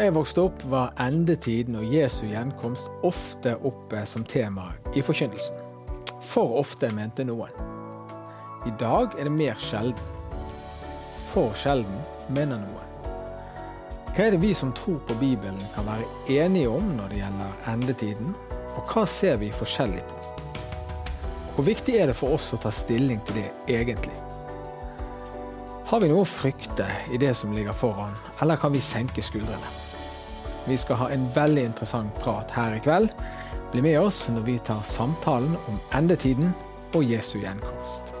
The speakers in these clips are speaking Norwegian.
Jeg vokste opp, var endetiden og Jesu gjenkomst ofte oppe som tema i forkynnelsen. For ofte, mente noen. I dag er det mer sjelden. For sjelden, mener noen. Hva er det vi som tror på Bibelen kan være enige om når det gjelder endetiden, og hva ser vi forskjellig på? Hvor viktig er det for oss å ta stilling til det egentlig? Har vi noe å frykte i det som ligger foran, eller kan vi senke skuldrene? Vi skal ha en veldig interessant prat her i kveld. Bli med oss når vi tar samtalen om endetiden og Jesu gjenkomst.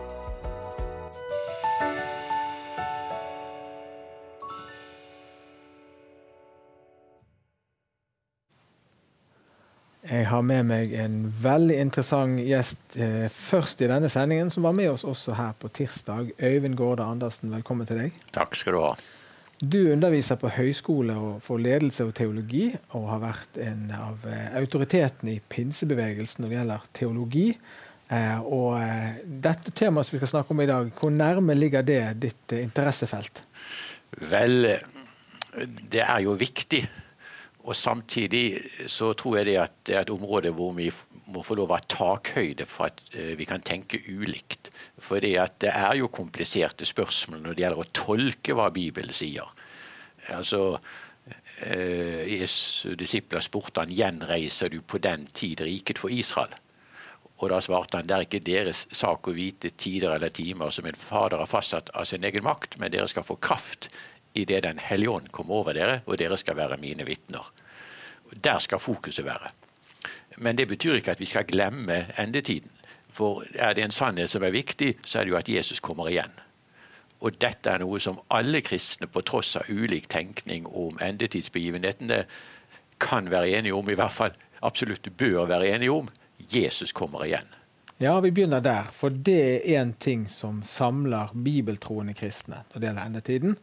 Jeg har med meg en veldig interessant gjest eh, først i denne sendingen, som var med oss også her på tirsdag. Øyvind Gårde Andersen, velkommen til deg. Takk skal du ha. Du underviser på høyskole for ledelse og teologi, og har vært en av eh, autoritetene i pinsebevegelsen når det gjelder teologi. Eh, og dette temaet som vi skal snakke om i dag, hvor nærme ligger det ditt interessefelt? Vel, det er jo viktig og Samtidig så tror jeg det at det er et område hvor vi må få lov å ha takhøyde for at eh, vi kan tenke ulikt. For det er jo kompliserte spørsmål når det gjelder å tolke hva Bibelen sier. Altså, eh, Jesu disipler spurte han gjenreiser du på den tid riket for Israel. Og da svarte han det er ikke deres sak å vite tider eller timer som en fader har fastsatt av sin egen makt, men dere skal få kraft idet Den hellige ånd kommer over dere, og dere skal være mine vitner. Der skal fokuset være. Men det betyr ikke at vi skal glemme endetiden. For er det en sannhet som er viktig, så er det jo at Jesus kommer igjen. Og dette er noe som alle kristne, på tross av ulik tenkning om endetidsbegivenhetene, kan være enige om, i hvert fall absolutt bør være enige om. Jesus kommer igjen. Ja, vi begynner der. For det er én ting som samler bibeltroende kristne når det gjelder endetiden.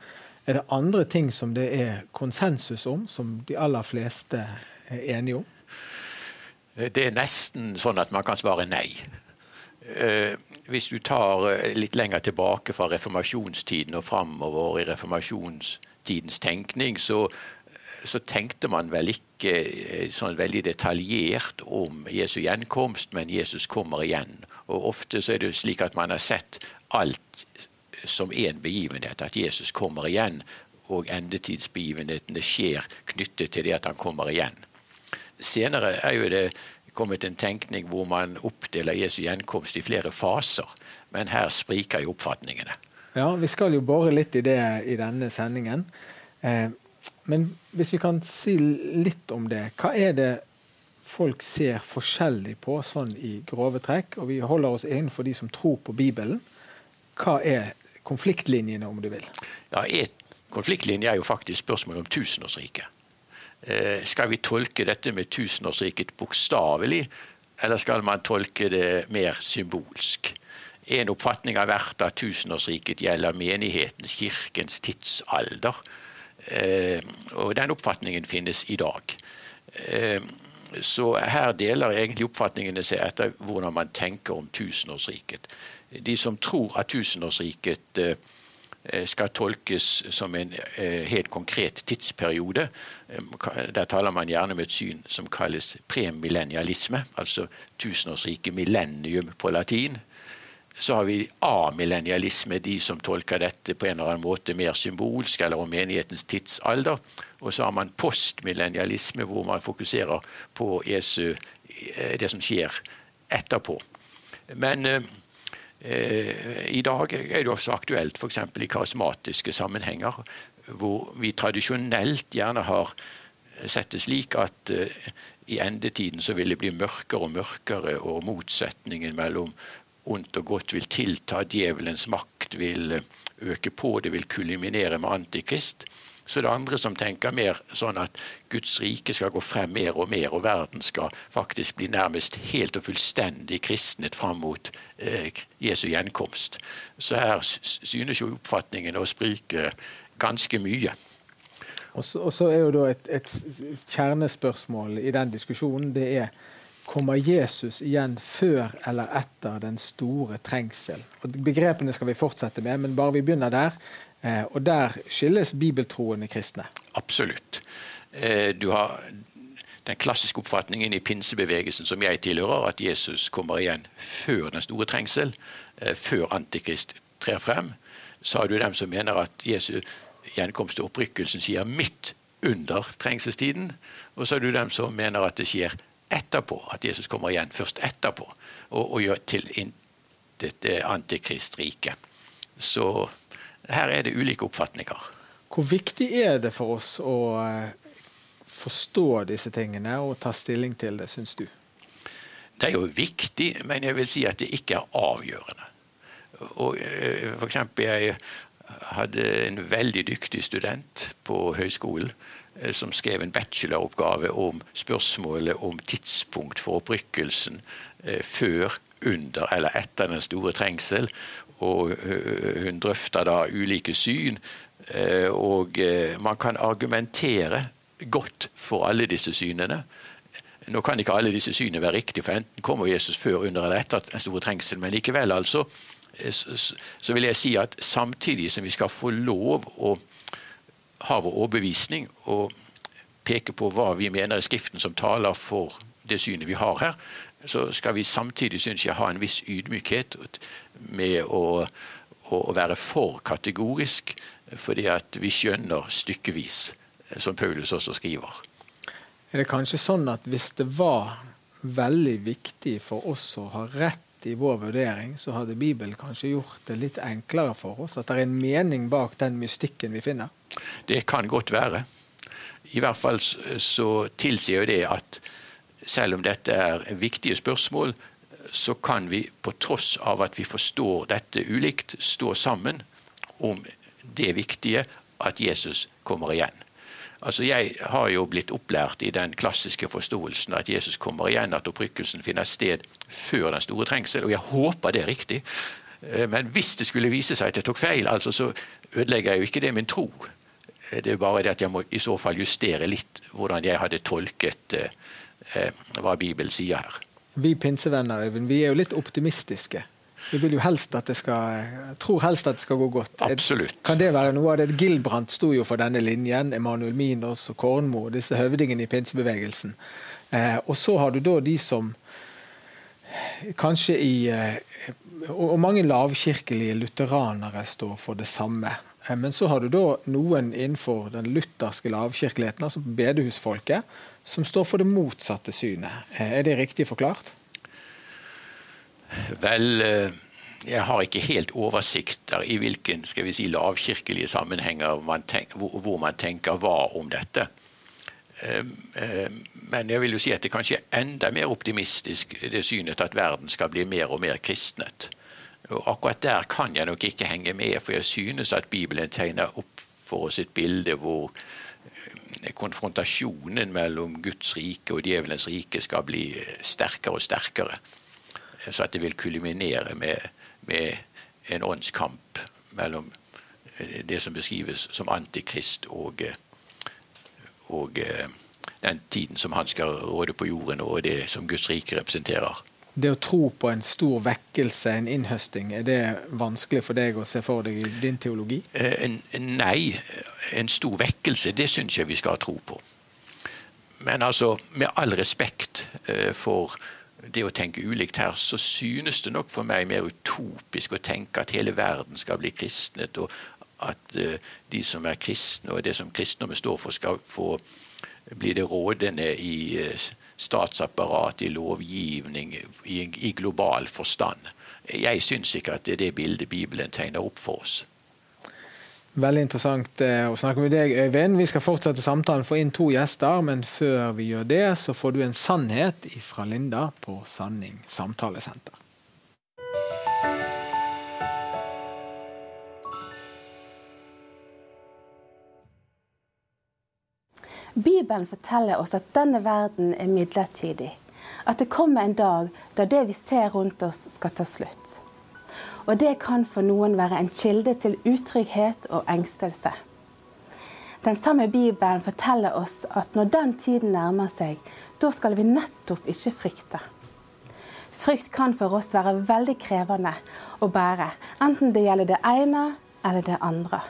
Er det andre ting som det er konsensus om, som de aller fleste er enige om? Det er nesten sånn at man kan svare nei. Eh, hvis du tar eh, litt lenger tilbake fra reformasjonstiden og framover i reformasjonstidens tenkning, så, så, tenkte man vel ikke eh, sånn veldig detaljert om Jesu gjenkomst, men Jesus kommer igjen. Og Ofte så er det slik at man har sett alt som én begivenhet, at Jesus kommer igjen, og endetidsbegivenhetene skjer knyttet til det at han kommer igjen. Senere er jo det kommet en tenkning hvor man oppdeler Jesu gjenkomst i flere faser, men her spriker jo oppfatningene. Ja, vi skal jo bore litt i det i denne sendingen. Eh, men hvis vi kan si litt om det. Hva er det folk ser forskjellig på sånn i grove trekk? Og vi holder oss innenfor de som tror på Bibelen. Hva er konfliktlinjene, om du vil? Ja, Et konfliktlinje er jo faktisk spørsmålet om tusenårsriket. Eh, skal vi tolke dette med tusenårsriket bokstavelig, eller skal man tolke det mer symbolsk? En oppfatning har vært at tusenårsriket gjelder menighetens, kirkens tidsalder. Eh, og den oppfatningen finnes i dag. Eh, så her deler egentlig oppfatningene seg etter hvordan man tenker om tusenårsriket de som tror at tusenårsriket eh, skal tolkes som en eh, helt konkret tidsperiode. Eh, der taler man gjerne med et syn som kalles premillennialisme, altså tusenårsriket millennium på latin. Så har vi amillennialisme, de som tolker dette på en eller annen måte mer symbolsk, eller om menighetens tidsalder. Og så har man postmillennialisme, hvor man fokuserer på Jesu, det som skjer etterpå. Men Eh, I dag er det også aktuelt f.eks. i karismatiske sammenhenger, hvor vi tradisjonelt gjerne har sett det slik at eh, i endetiden så vil det bli mørkere og mørkere, og motsetningen mellom ondt og godt vil tilta. Djevelens makt vil øke på, det vil kuliminere med Antikrist. Så det er andre som tenker mer sånn at Guds rike skal gå frem mer og mer, og verden skal faktisk bli nærmest helt og fullstendig kristnet fram mot eh, Jesu gjenkomst. Så her synes jo oppfatningen å sprike ganske mye. Og så, og så er jo da et, et kjernespørsmål i den diskusjonen det er Kommer Jesus igjen før eller etter den store trengsel? Og Begrepene skal vi fortsette med, men bare vi begynner der. Eh, og der skilles bibeltroende kristne. Absolutt. Eh, du har den klassiske oppfatningen i pinsebevegelsen som jeg tilhører, at Jesus kommer igjen før den store trengsel, eh, før Antikrist trer frem. Så har du dem som mener at Jesu gjenkomst og opprykkelsen skjer midt under trengselstiden. Og så har du dem som mener at det skjer etterpå, at Jesus kommer igjen først etterpå og, og gjør til intet antikristrike. Så her er det ulike oppfatninger. Hvor viktig er det for oss å eh, forstå disse tingene og ta stilling til det, syns du? Det er jo viktig, men jeg vil si at det ikke er avgjørende. Og eh, for eksempel, jeg hadde en veldig dyktig student på høyskolen eh, som skrev en bacheloroppgave om spørsmålet om tidspunkt for opprykkelsen før, under eller etter den store trengsel. Og hun drøfter da ulike syn Eh, og eh, man kan argumentere godt for alle disse synene. Nå kan ikke alle disse synene være riktige, for enten kommer Jesus før, under eller etter den store trengsel, men likevel altså, eh, så vil jeg si at samtidig som vi skal få lov å ha vår overbevisning og peke på hva vi mener er Skriften som taler for det synet vi har her, så skal vi samtidig, synes jeg, ha en viss ydmykhet med å, å være for kategorisk fordi at vi skjønner stykkevis, som Paulus også skriver. Er det kanskje sånn at hvis det var veldig viktig for oss å ha rett i vår vurdering, så hadde Bibelen kanskje gjort det litt enklere for oss? At det er en mening bak den mystikken vi finner? Det kan godt være. I hvert fall så tilsier det at selv om dette er viktige spørsmål, så kan vi på tross av at vi forstår dette ulikt, stå sammen om det viktige at Jesus kommer igjen. Altså Jeg har jo blitt opplært i den klassiske forståelsen at Jesus kommer igjen, at opprykkelsen finner sted før den store trengsel, og jeg håper det er riktig. Eh, men hvis det skulle vise seg at jeg tok feil, altså, så ødelegger jeg jo ikke det min tro. Eh, det er bare det at jeg må i så fall justere litt hvordan jeg hadde tolket eh, hva Bibelen sier her. Vi pinsevenner Øyvind, vi er jo litt optimistiske. Vi vil jo helst at det skal, tror helst at det skal gå godt. Absolutt. Kan det være noe av det? Gilbrandt sto jo for denne linjen. Emanuel Minos og Kornmo, disse høvdingene i pinsebevegelsen. Eh, og så har du da de som kanskje i eh, Og mange lavkirkelige lutheranere står for det samme. Eh, men så har du da noen innenfor den lutherske lavkirkeligheten, altså bedehusfolket, som står for det motsatte synet. Eh, er det riktig forklart? Vel, eh, jeg har ikke helt oversikter i hvilken skal vi si, lavkirkelige sammenhenger man tenker, hvor, man tenker hva om dette. Eh, eh, men jeg vil jo si at det kanskje er enda mer optimistisk det synet at verden skal bli mer og mer kristnet. Og akkurat der kan jeg nok ikke henge med, for jeg synes at Bibelen tegner opp for oss et bilde hvor konfrontasjonen mellom Guds rike og djevelens rike skal bli sterkere og sterkere så at det vil kuliminere med, med en åndskamp mellom eh, det som beskrives som antikrist og, eh, og eh, den tiden som han skal råde på jorden, og det som Guds rike representerer. Det å tro på en stor vekkelse, en innhøsting, er det vanskelig for deg å se for deg i din teologi? Nei, en stor vekkelse, det syns jeg vi skal ha tro på. Men altså, med all respekt for det å tenke ulikt her, så synes det nok for meg mer utopisk å tenke at hele verden skal bli kristnet, og at uh, de som er kristne, og det som kristendommen står for, skal få bli det rådende i uh, statsapparat, i lovgivning, i, i global forstand. Jeg syns ikke at det er det bildet Bibelen tegner opp for oss. Veldig interessant eh, å snakke med deg, Øyvind. Vi skal fortsette samtalen, få inn to gjester. Men før vi gjør det, så får du en sannhet fra Linda på Sanning samtalesenter. Bibelen forteller oss at denne verden er midlertidig. At det kommer en dag da det vi ser rundt oss, skal ta slutt. Og det kan for noen være en kilde til utrygghet og engstelse. Den samme Bibelen forteller oss at når den tiden nærmer seg, da skal vi nettopp ikke frykte. Frykt kan for oss være veldig krevende å bære, enten det gjelder det ene eller det andre.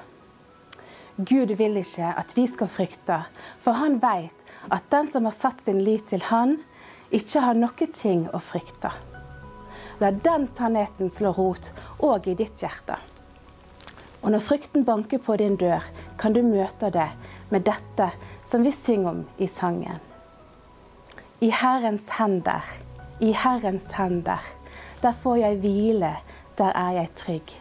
Gud vil ikke at vi skal frykte, for han veit at den som har satt sin lit til han, ikke har noe ting å frykte. La den sannheten slå rot òg i ditt hjerte. Og når frykten banker på din dør, kan du møte det med dette som vi synger om i sangen. I Herrens hender, i Herrens hender, der får jeg hvile, der er jeg trygg.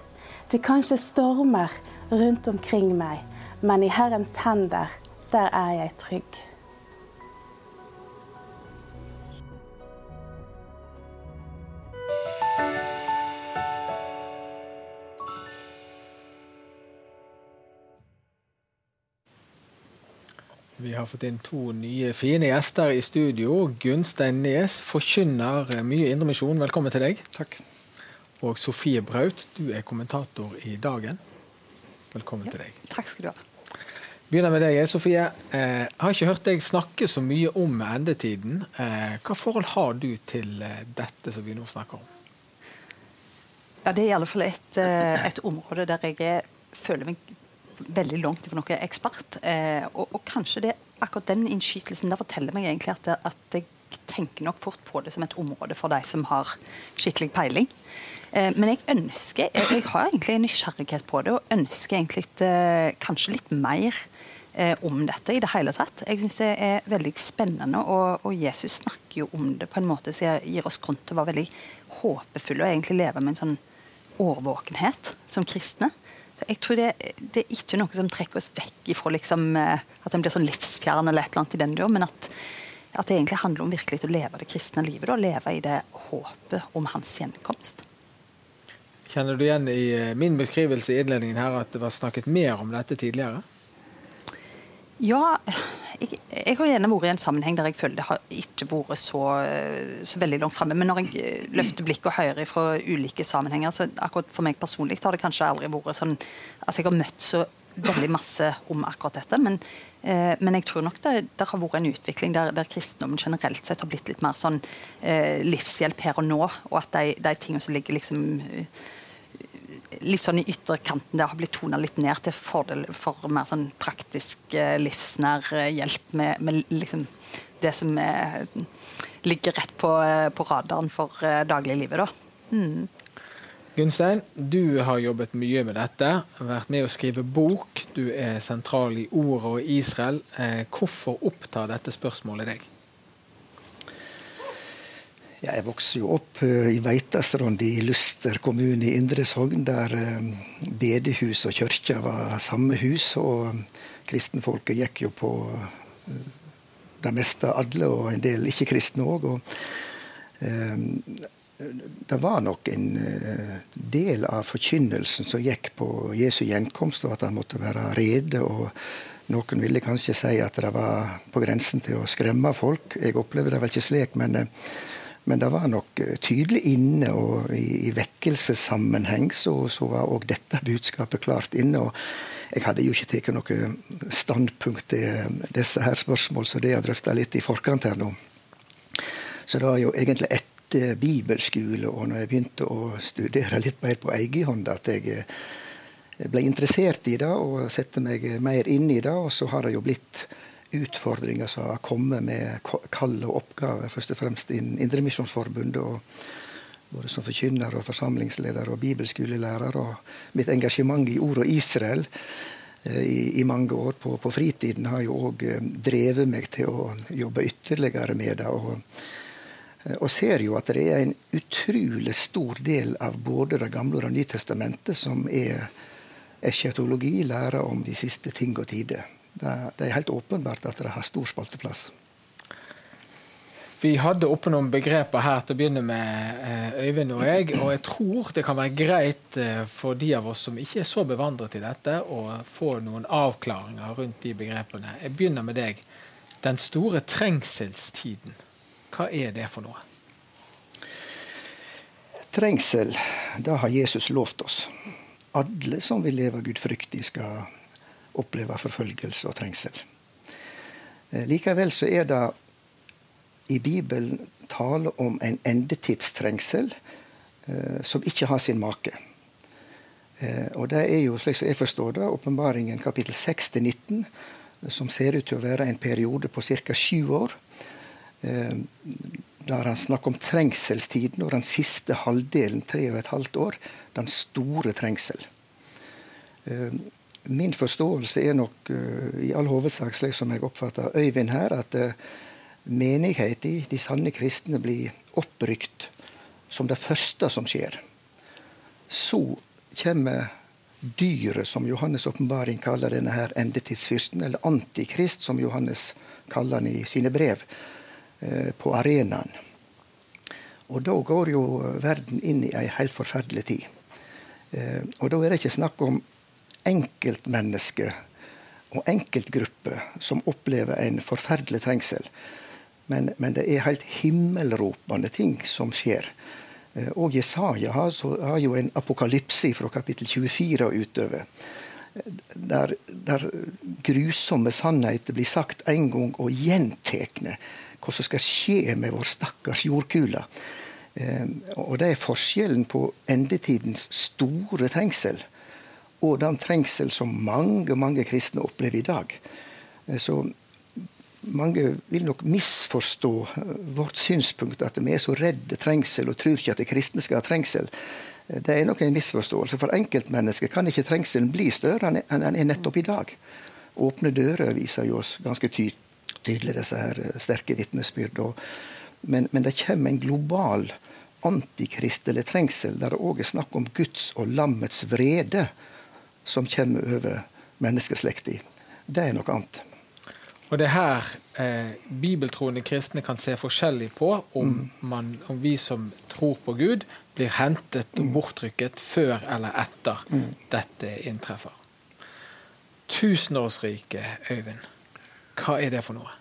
Det kanskje stormer rundt omkring meg, men i Herrens hender, der er jeg trygg. Vi har fått inn to nye fine gjester i studio. Gunstein Nes, forkynner mye indremisjon. Velkommen til deg. Takk. Og Sofie Braut, du er kommentator i Dagen. Velkommen Ja, til deg. Takk skal du ha. Begynner med deg, Sofie. Eh, har ikke hørt deg snakke så mye om endetiden. Eh, hva forhold har du til eh, dette som vi nå snakker om? Ja, det er i alle fall et, eh, et område der jeg er, føler meg veldig langt fra noe ekspert. Og, og kanskje det akkurat den innskytelsen der forteller meg egentlig at, at jeg tenker nok fort på det som et område for de som har skikkelig peiling. Men jeg ønsker, jeg, har egentlig en nysgjerrighet på det, og ønsker egentlig kanskje litt mer om dette i det hele tatt. Jeg syns det er veldig spennende, og, og, Jesus snakker jo om det på en måte som gir oss grunn til å være veldig håpefulle og egentlig leve med en sånn årvåkenhet som kristne. Jeg tror det, det er ikke noe som trekker oss vekk ifra liksom, eh, at en blir sånn livsfjern, eller et eller annet i den dur, men at, at det egentlig handler om virkelig å leve det kristne livet. Da, leve i det håpet om hans gjenkomst. Kjenner du igjen i eh, min beskrivelse i innledningen her at det var snakket mer om dette tidligere? Ja, jeg, jeg har gjerne vært i en sammenheng der jeg føler det har ikke vært så, så veldig langt fremme. Men når jeg løfter blikket og hører fra ulike sammenhenger, så akkurat for meg personlig har det kanskje aldri vært sånn at jeg har møtt så veldig masse om akkurat dette. Men, eh, men jeg tror nok det, det, har vært en utvikling der, der, kristendommen generelt sett har blitt litt mer sånn eh, livshjelp her og nå, og at de, de tingene som ligger liksom litt sånn i ytterkanten det har blitt tona litt ned til fordel for mer sånn praktisk eh, livsnær eh, hjelp med, med liksom det som er, ligger rett på, eh, på, radaren for dagliglivet. da. Mm. Gunstein, du har jobbet mye med dette, vært med å skrive bok. Du er sentral i Ordet og Israel. Hvorfor opptar dette spørsmålet deg? Ja, jeg vokste jo opp uh, i Veitastrand i Luster kommune i Indre Sogn, der uh, bedehus og kirke var samme hus. Og um, kristenfolket gikk jo på det meste alle, og en del ikke-kristne òg. det var nok en del av forkynnelsen som gikk på Jesu gjenkomst, og at han måtte være rede. og noen ville kanskje si at det var på grensen til å skremme folk. Jeg opplevde det vel ikke slik, men men det var nok eh, tydelig inne, og i, i vekkelsessammenheng så, så var òg dette budskapet klart inne. og Jeg hadde jo ikke tatt noe standpunkt til eh, disse her spørsmål, så det har jeg drøfta litt i forkant her nå. Så det var jo egentlig etter bibelskole, og når jeg begynte å studere litt mer på egen hånd, at jeg eh, ble interessert i det og sette meg mer inn i det. Og så har det jo blitt utfordringer som har kommet med kall og oppgaver, først og fremst innen Indremisjonsforbundet. og både som forkynner og forsamlingsleder og bibelskolelærer. Og mitt engasjement i ord og Israel eh, i, i, mange år på, på, fritiden har jo òg eh, drevet meg til å jobbe ytterligere med det. Og, eh, og ser jo at det er en utrolig stor del av både Det gamle og Det nye testamentet som er eschatologi, lærer om de siste ting og tider. Det, det, er helt åpenbart at det har stor spalteplass. Vi hadde oppe noen begreper her til å begynne med, eh, Øyvind og jeg. Og jeg tror det kan være greit eh, for de av oss som ikke er så bevandret i dette, å få noen avklaringer rundt de begrepene. Jeg begynner med deg. Den store trengselstiden. Hva er det for noe? Trengsel, det har Jesus lovt oss. Alle som vil leve gudfryktig, skal opplever forfølgelse og trengsel. Eh, likevel så er det i Bibelen tale om en endetidstrengsel eh, som ikke har sin make. Eh, og det er jo, slik som jeg forstår det, åpenbaringen kapittel 6 til 19, som ser ut til å være en periode på ca. sju år. Eh, der han snakker om trengselstiden og den siste halvdelen, tre og et halvt år, den store trengsel. Eh, min forståelse er nok i all hovedsak slik som jeg oppfatter Øyvind her, at menigheten, de sanne kristne, blir opprykt som det første som skjer. Så kommer dyret, som Johannes' åpenbaring kaller denne her endetidsfyrsten, eller antikrist, som Johannes kaller han i sine brev, uh, på arenaen. Og da går jo verden inn i ei helt forferdelig tid. Eh, og da er det ikke snakk om enkeltmennesker og enkeltgrupper som opplever en forferdelig trengsel. Men, men det er helt himmelropende ting som skjer. Eh, og Jesaja har, har, jo en apokalypse fra kapittel 24 og utover. Der, der grusomme sannheter blir sagt en gang og gjentekne. Hva som skal skje med vår stakkars jordkule. Eh, og det er forskjellen på endetidens store trengsel og den trengsel som mange mange kristne opplever i dag. Eh, så mange vil nok misforstå vårt synspunkt at vi er så redde trengsel og tror ikke at de kristne skal ha trengsel. Det er nok en misforståelse. For enkeltmennesket kan ikke trengselen bli større enn den er nettopp i dag. Åpne dører viser jo oss ganske ty tydelig disse her eh, sterke vitnesbyrd. Men, men, det kommer en global antikristelig trengsel der det òg er snakk om Guds og lammets vrede som kommer over menneskeslekta. Det er noe annet. Og det er her eh, bibeltroende kristne kan se forskjellig på om, mm. man, om, vi som tror på Gud, blir hentet og borttrykket bortrykket før eller etter mm. dette inntreffer. Tusenårsriket, Øyvind, hva er det for noe?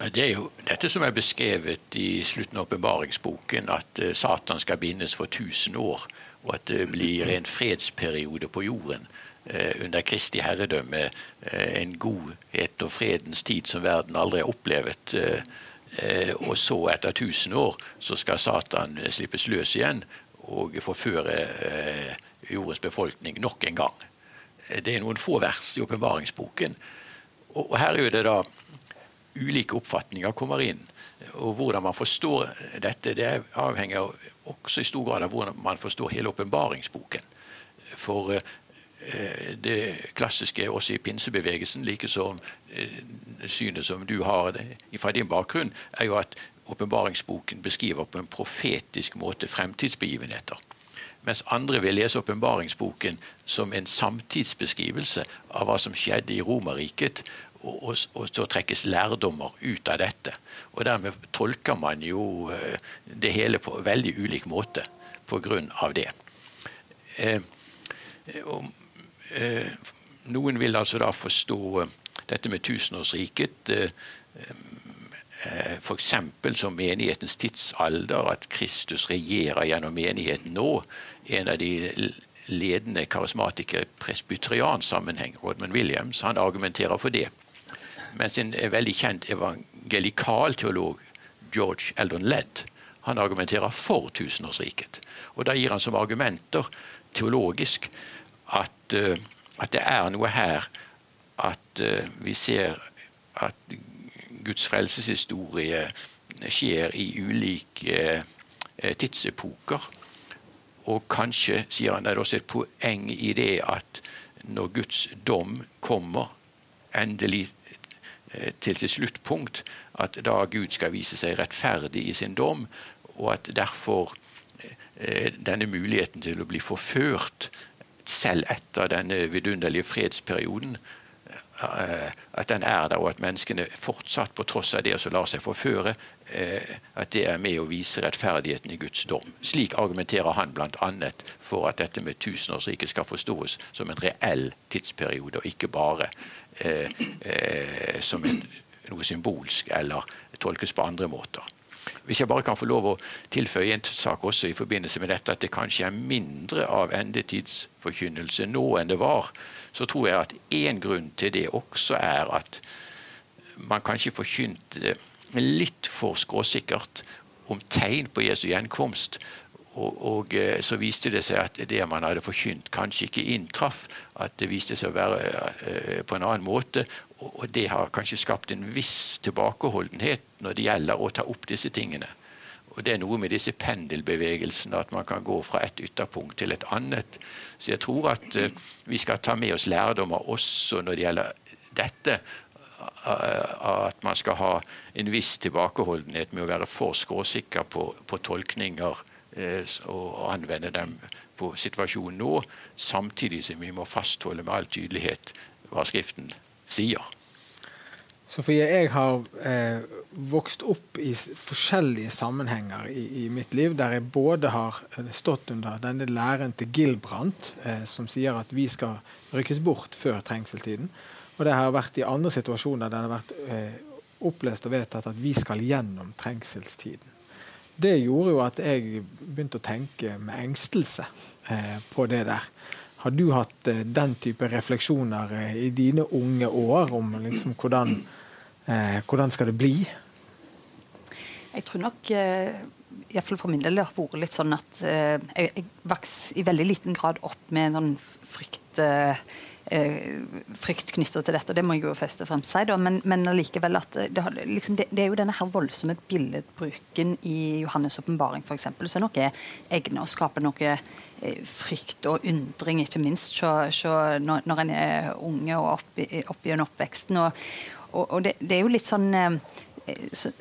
Det er jo dette som er beskrevet i slutten av åpenbaringsboken, at eh, Satan skal bindes for 1000 år, og at det blir en fredsperiode på jorden. Eh, under Kristi herredømme eh, en godhet og fredens tid som verden aldri har opplevet. Eh, og så, etter tusen år, så skal Satan slippes løs igjen og forføre jordens befolkning nok en gang. Det er noen få vers i åpenbaringsboken. Og her er det da ulike oppfatninger kommer inn. Og hvordan man forstår dette, det avhenger også i stor grad av hvordan man forstår hele åpenbaringsboken. For Eh, det klassiske også i pinsebevegelsen, like som eh, synet som du har fra din bakgrunn, er jo at åpenbaringsboken beskriver på en profetisk måte fremtidsbegivenheter. Mens andre vil lese åpenbaringsboken som en samtidsbeskrivelse av hva som skjedde i Romerriket, og, og, og, så trekkes lærdommer ut av dette. Og Dermed tolker man jo eh, det hele på veldig ulik måte pga. det. Eh, Eh, noen vil altså da forstå eh, dette med tusenårsriket eh, f.eks. som menighetens tidsalder, at Kristus regjerer gjennom menigheten nå. En av de ledende karismatikere i presbyteriansammenheng, Rodman Williams, han argumenterer for det. Mens en veldig kjent evangelikal teolog, George Eldon Ledd, han argumenterer for tusenårsriket. Og Da gir han som argumenter teologisk at, uh, at det er noe her at uh, vi ser at Guds frelseshistorie skjer i ulike uh, tidsepoker. Og kanskje, sier han, det er også et poeng i det at når Guds dom kommer endelig til sitt sluttpunkt, at da Gud skal vise seg rettferdig i sin dom, og at derfor denne muligheten til å bli forført selv etter denne vidunderlige fredsperioden, eh, at den er der, og at menneskene fortsatt, på tross av det som lar seg forføre, eh, at det er med å vise rettferdigheten i Guds dom. Slik argumenterer han bl.a. for at dette med tusenårsriket skal forstås som en reell tidsperiode, og ikke bare eh, eh, som en, noe symbolsk eller tolkes på andre måter. Hvis jeg bare kan få lov å tilføye en sak også i forbindelse med dette, at det kanskje er mindre av endetidsforkynnelse nå enn det var, så tror jeg at én grunn til det også er at man kanskje forkynte litt for skråsikkert om tegn på Jesu gjenkomst, og, og, eh, så viste det seg at det man hadde forkynt, kanskje ikke inntraff. At det viste seg å være uh, på en annen måte. Og, det har kanskje skapt en viss tilbakeholdenhet når det gjelder å ta opp disse tingene. Og Det er noe med disse pendelbevegelsene, at man kan gå fra et ytterpunkt til et annet. Så jeg tror at uh, vi skal ta med oss lærdommer også når det gjelder dette. At man skal ha en viss tilbakeholdenhet med å være for skråsikker på, på tolkninger Eh, og anvende dem på situasjonen nå, samtidig som vi må fastholde med all tydelighet hva Skriften sier. Sofie, jeg har eh, vokst opp i forskjellige sammenhenger i, i, mitt liv, der jeg både har eh, stått under denne læren til Gilbrandt, eh, som sier at vi skal rykkes bort før trengseltiden. Og det har vært i andre situasjoner der det har vært eh, opplest og vedtatt at vi skal gjennom trengselstiden det gjorde jo at jeg begynte å tenke med engstelse eh, på det der. Har du hatt eh, den type refleksjoner eh, i dine unge år om liksom, hvordan, eh, hvordan skal det bli? Jeg tror nok eh, iallfall for min del det har vært litt sånn at eh, jeg, jeg vokste i veldig liten grad opp med noen frykt eh, eh, frykt knytta til dette. Det må jeg jo først og fremst si. Da. Men, men allikevel at det, liksom, det, det, er jo denne her voldsomme billedbruken i Johannes' åpenbaring f.eks. som nok er egnet å skape noe eh, frykt og undring, ikke minst så, så når, når, en er unge og opp, opp gjennom oppveksten. Og, og, og det, det, er jo litt sånn eh, så,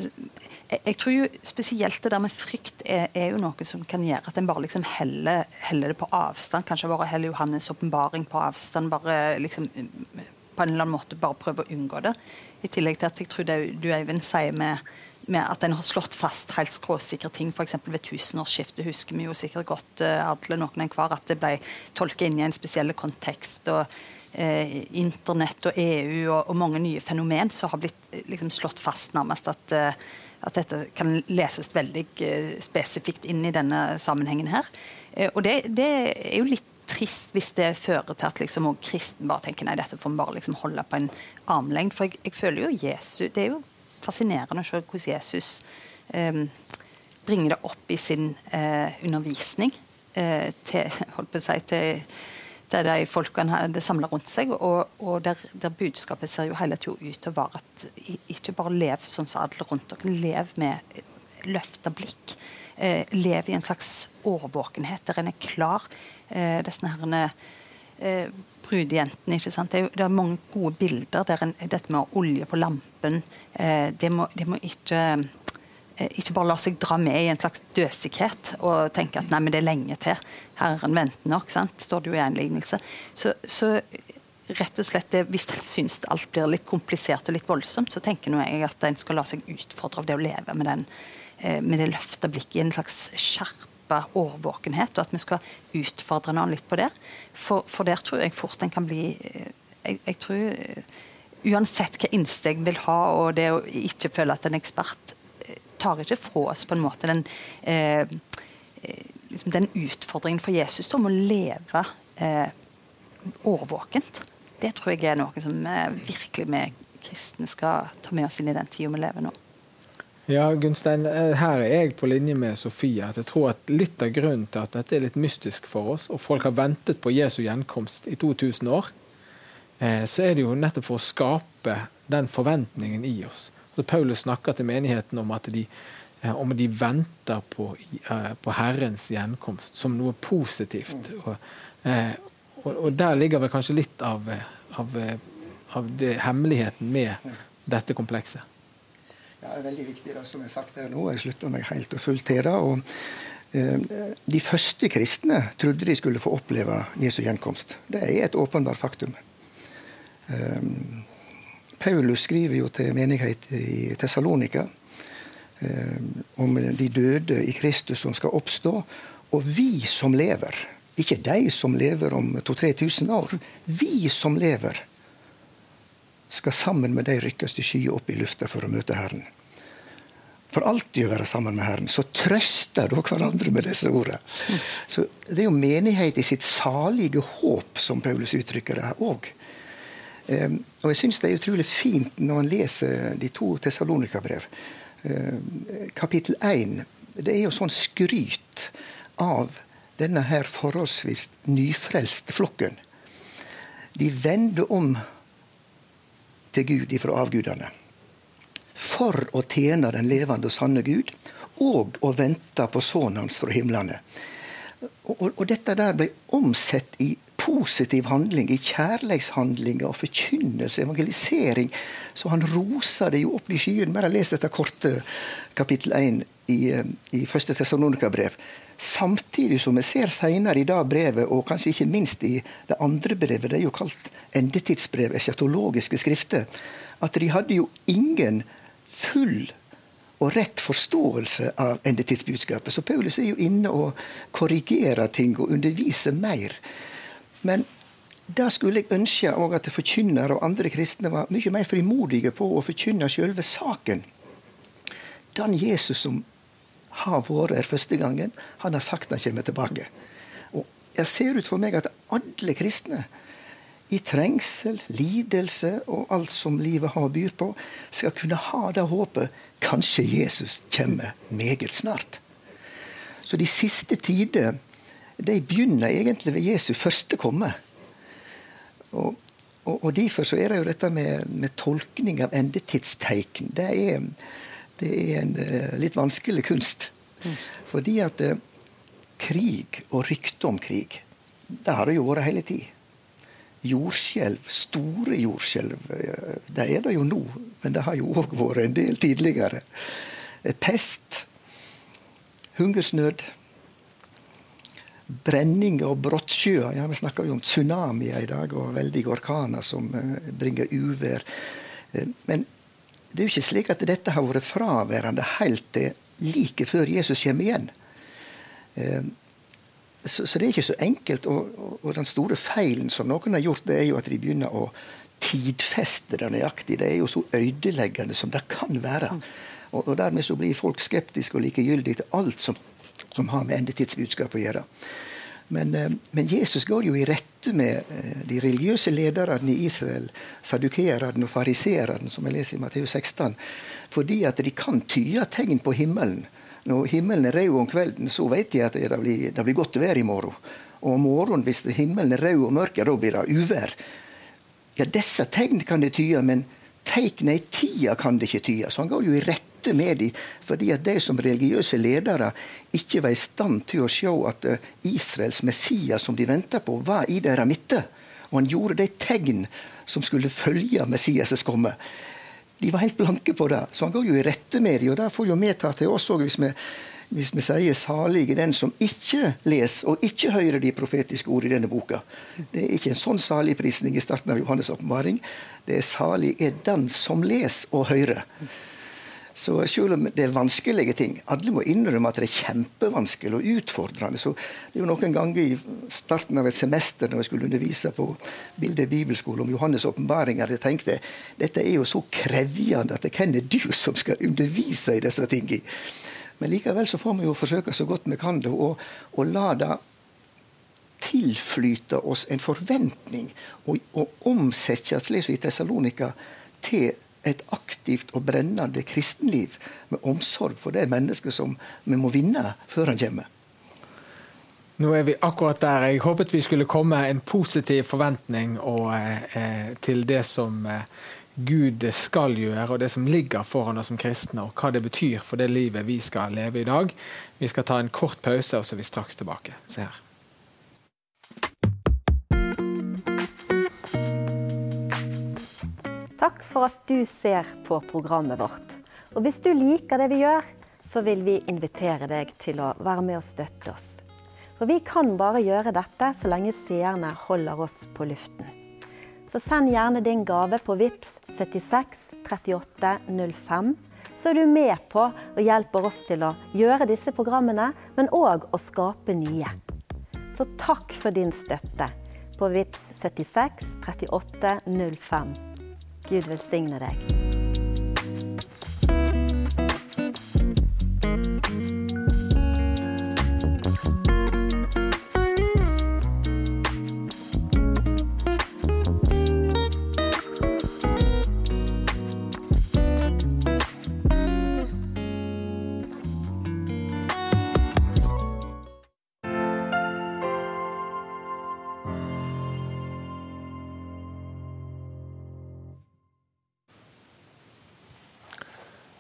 jeg, tror jo spesielt det der med frykt er, er, jo noe som kan gjøre at en bare liksom heller, heller, det på avstand. Kanskje bare heller Johannes' åpenbaring på avstand. bare liksom på en eller annen måte bare prøve å unngå det. I tillegg til at jeg tror det du Eivind sier med, med at en har slått fast helt skråsikre ting, f.eks. ved tusenårsskiftet husker vi jo sikkert godt uh, alle noen enhver at det ble tolket inn i en spesiell kontekst. og eh, Internett og EU og, og, mange nye fenomen som har blitt liksom, slått fast nærmest at eh, at dette kan leses veldig eh, spesifikt inn i denne sammenhengen her. Eh, og det, det er jo litt trist hvis det fører til at liksom, kristen bare tenker nei, dette får vi bare liksom holde på en armlengd. For jeg, jeg, føler jo Jesus Det er jo fascinerende å se hvordan Jesus eh, bringer det opp i sin eh, undervisning eh, til, holdt på å si, til det er de folkene hadde samla rundt seg. Og, og der, der, budskapet ser jo hele tida ut til å være at ikke bare lev sånn som alle rundt dere, lev med løfta blikk. Eh, lev i en slags årvåkenhet der en er klar. Eh, disse herrene eh, brudejentene. ikke sant? Det er, det er, mange gode bilder der en, dette med olje på lampen eh, det, må, det må ikke ikke bare lar seg dra med i en slags døsighet og tenke at nei, men det er lenge til. Herren venter nok, sant? står det jo i en lignelse. Så, så rett og slett, Hvis en syns alt blir litt komplisert og litt voldsomt, så tenker jeg at en skal la seg utfordre av det å leve med, den, eh, med det løfta blikket i en slags skjerpa årvåkenhet, og at vi skal utfordre noen litt på det. For, for der tror jeg fort en kan bli eh, jeg, jeg tror Uansett hva innsteg en vil ha, og det å ikke føle at en ekspert tar ikke fra oss på en måte den, eh, eh, liksom den utfordringen for Jesus om å leve eh, årvåkent. Det tror jeg er noe som eh, virkelig vi kristne skal ta med oss inn i den tida vi lever nå. Ja, Gunstein, eh, her er jeg på linje med Sofie. at jeg tror at Litt av grunnen til at dette er litt mystisk for oss, og folk har ventet på Jesu gjenkomst i 2000 år, så er det jo nettopp for å skape den forventningen i oss. Så Paulus snakker til menigheten om at de, eh, om de venter på, eh, på, Herrens gjenkomst som noe positivt. Og, eh, og, og der ligger vel kanskje litt av, av, av det, hemmeligheten med dette komplekset. Ja, det er veldig viktig, det som er sagt her nå. Jeg slutter meg helt og fullt til det. og de første kristne trodde de skulle få oppleve Jesu gjenkomst. Det er et åpenbart faktum. Paulus skriver jo til menighet i Tessalonika eh, om de døde i Kristus som skal oppstå. Og vi som lever, ikke de som lever om 2000-3000 år, vi som lever, skal sammen med de rykkes til skyet opp i lufta for å møte Herren. For alltid å være sammen med Herren. Så trøster dere hverandre med disse ordene. Så Det er jo menighet i sitt salige håp, som Paulus uttrykker det òg. Ehm, og jeg syns det er utrolig fint når man leser de to Tessalonika-brev. Ehm, kapittel 1 det er jo sånn skryt av denne her forholdsvis nyfrelste flokken. De vender om til Gud ifra avgudene. For å tjene den levende og sanne Gud, og å vente på sønnen hans fra himlene. Og, og, og, dette der ble omsett i positiv handling, i kjærleikshandlinger og forkynnelse, evangelisering. Så han roser det jo opp i skyen. Bare les dette korte kapittel 1 i, i første Tessalonika-brev. Samtidig som vi ser senere i det brevet, og kanskje ikke minst i det andre brevet, det er jo kalt endetidsbrev, eschatologiske skrifter, at de hadde jo ingen full og rett forståelse av endetidsbudskapet. Så Paulus er jo inne og korrigerer ting og underviser mer. Men da skulle jeg ønske at forkynnere og andre kristne var mye mer frimodige på å forkynne selve saken. Den Jesus som har vært her første gangen. Han har sagt han kommer tilbake. Og Jeg ser ut for meg at alle kristne, i trengsel, lidelse og alt som livet har byr på, skal kunne ha det håpet kanskje Jesus kommer meget snart. Så de siste tider de begynner egentlig ved Jesu første komme. Og, og, og Derfor så er det jo dette med, med tolkning av endetidstegn. Det er det er en uh, litt vanskelig kunst. Mm. Fordi at uh, krig og rykte om krig, det har det jo vært hele tid. Jordskjelv, store jordskjelv, uh, det er det jo nå. Men det har jo òg vært en del tidligere. Pest, hungersnød, brenning og brottsjøer. Ja, vi snakker jo om tsunamier i dag og veldige orkaner som bringer uvær. Men det er jo ikke slik at dette har vært fraværende helt til like før Jesus kommer igjen. Eh, så, så, det er ikke så enkelt. Og, og, og, den store feilen som noen har gjort, det er jo at de begynner å tidfeste det nøyaktig. Det er jo så ødeleggende som det kan være. Og, og dermed så blir folk skeptiske og likegyldige til alt som, som har med endetidsbudskap å gjøre. Men, eh, men, Jesus går jo i rette med eh, de religiøse lederne i Israel, sadukeerne og fariseerne, som jeg leser i Matteus 16, fordi at de kan tyde tegn på himmelen. Når himmelen er rød om kvelden, så vet de at det blir, det blir godt vær i morgen. Og om morgenen, hvis himmelen er rød og mørk, da blir det uvær. Ja, disse tegn kan de tyde, men tegnene i tida kan det ikke tyde. Så han går jo i rette møte med dem, fordi at de som religiøse ledere ikke var i stand til å se at eh, Israels Messias som de venta på, var i deres midte. Og han gjorde de tegn som skulle følge Messias' komme. De var helt blanke på det, så han går jo i rette med dem. Og det får jo vi ta til oss òg, hvis, hvis, vi sier 'salig er den som ikke leser og ikke hører de profetiske ord i denne boka'. Det er ikke en sånn saligprisning i starten av Johannes' åpenbaring. Det er 'salig er den som leser og hører'. Så selv om det er vanskelige ting Alle må innrømme at det er kjempevanskelig og utfordrende. Så det er jo noen ganger i starten av et semester når jeg skulle undervise på Bilde bibelskole om Johannes' åpenbaring, at jeg tenkte dette er jo så krevjende at hvem er du som skal undervise i disse tingene? Men likevel så får vi jo forsøke så godt vi kan det, og, og la det tilflyte oss en forventning, og, og omsette, slik som i Tessalonika, til et aktivt og brennende kristenliv med omsorg for det mennesket som vi må vinne før han kommer. Nå er vi akkurat der. Jeg håpet vi skulle komme en positiv forventning og, eh, til det som eh, Gud skal gjøre, og det som ligger foran oss som kristne, og hva det betyr for det livet vi skal leve i dag. Vi skal ta en kort pause, og så er vi straks tilbake. Se her. Takk for at du ser på programmet vårt. Og hvis du liker det vi gjør, så vil vi invitere deg til å være med og støtte oss. For vi kan bare gjøre dette så lenge seerne holder oss på luften. Så send gjerne din gave på VIPS 76 38 05. Så er du med på og hjelper oss til å gjøre disse programmene, men òg å skape nye. Så takk for din støtte på VIPS 76 38 05. Gud velsigne deg.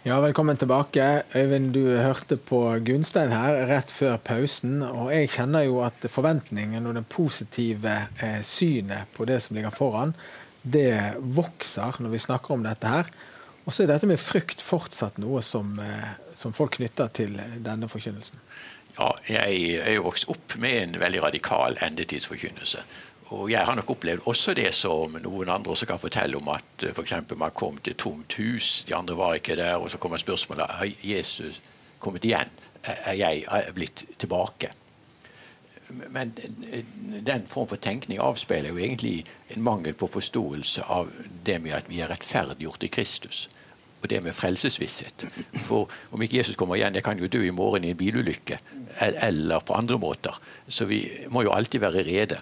Ja, velkommen tilbake. Øyvind, du hørte på Gunstein her rett før pausen. Og jeg kjenner jo at forventningen og det positive eh, synet på det som ligger foran, det vokser når vi snakker om dette her. Og så er dette med frykt fortsatt noe som, eh, som folk knytter til denne forkynnelsen. Ja, jeg er jo vokst opp med en veldig radikal endetidsforkynnelse. Og jeg har nok opplevd også det som noen andre også kan fortelle om at eh, f.eks. man kom til et tomt hus, de andre var ikke der, og så kommer spørsmålet har Jesus kommet igjen. Er jeg blitt tilbake? Men eh, den form for tenkning avspeiler jo egentlig en mangel på forståelse av det med at vi er rettferdiggjort i Kristus. Og det med frelsesvisshet. For om ikke Jesus kommer igjen, jeg kan jo dø i morgen i en bilulykke. Eller på andre måter. Så vi må jo alltid være rede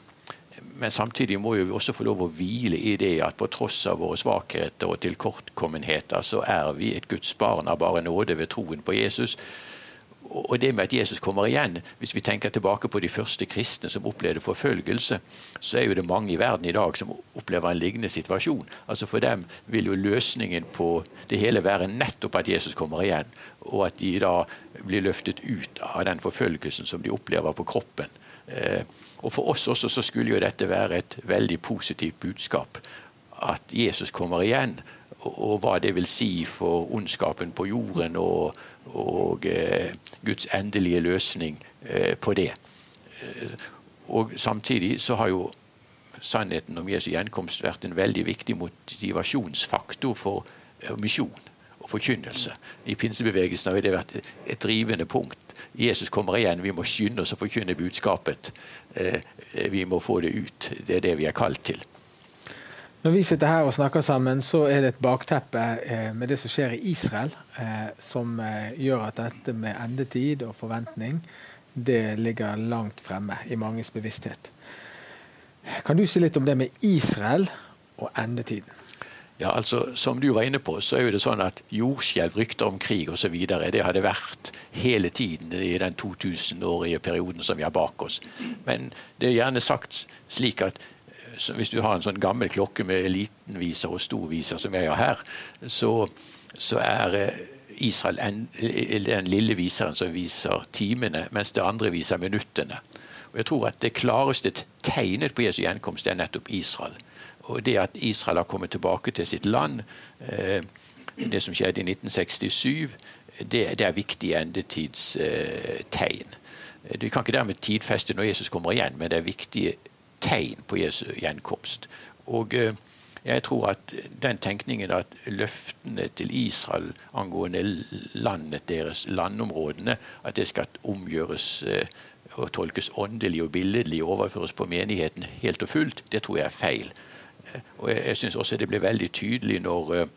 men samtidig må vi også få lov å hvile i det at på tross av våre svakheter og tilkortkommenheter, så er vi et Guds barn av bare nåde ved troen på Jesus. Og det med at Jesus kommer igjen, Hvis vi tenker tilbake på de første kristne som opplevde forfølgelse, så er jo det mange i verden i dag som opplever en lignende situasjon. Altså For dem vil jo løsningen på det hele være nettopp at Jesus kommer igjen, og at de da blir løftet ut av den forfølgelsen som de opplever på kroppen. Eh, og For oss også så skulle jo dette være et veldig positivt budskap. At Jesus kommer igjen, og, hva det vil si for ondskapen på jorden og, og eh, Guds endelige løsning eh, på det. Og Samtidig så har jo sannheten om Jesu gjenkomst vært en veldig viktig motivasjonsfaktor for misjon forkynnelse. I pinsebevegelsen har det vært et drivende punkt. Jesus kommer igjen, vi må skynde oss å forkynne budskapet. Eh, vi må få det ut. Det er det vi er kalt til. Når vi sitter her og snakker sammen, så er det et bakteppe eh, med det som skjer i Israel, eh, som gjør at dette med endetid og forventning det ligger langt fremme i manges bevissthet. Kan du si litt om det med Israel og endetiden? Ja, altså, Som du var inne på, så er jo det sånn at jordskjelv, rykter om krig osv. Det har det vært hele tiden i den 2000-årige perioden som vi har bak oss. Men det er gjerne sagt slik at hvis du har en sånn gammel klokke med litenviser og storviser som jeg har her, så, så er eh, Israel en, den lille viseren som viser timene, mens det andre viser minuttene. Og jeg tror at Det klareste tegnet på Jesu gjenkomst er nettopp Israel. Og det at Israel har kommet tilbake til sitt land, eh, det som skjedde i 1967, det, det er viktige endetidstegn. Du kan ikke dermed tidfeste når Jesus kommer igjen, men det er viktige tegn på Jesu gjenkomst. Og eh, jeg tror at den tenkningen at løftene til Israel angående landet deres, landområdene, at det skal omgjøres eh, og tolkes åndelig og billedlig overføres på menigheten helt og fullt, det tror jeg er feil. Og jeg, jeg syns også det blir veldig tydelig når, eh,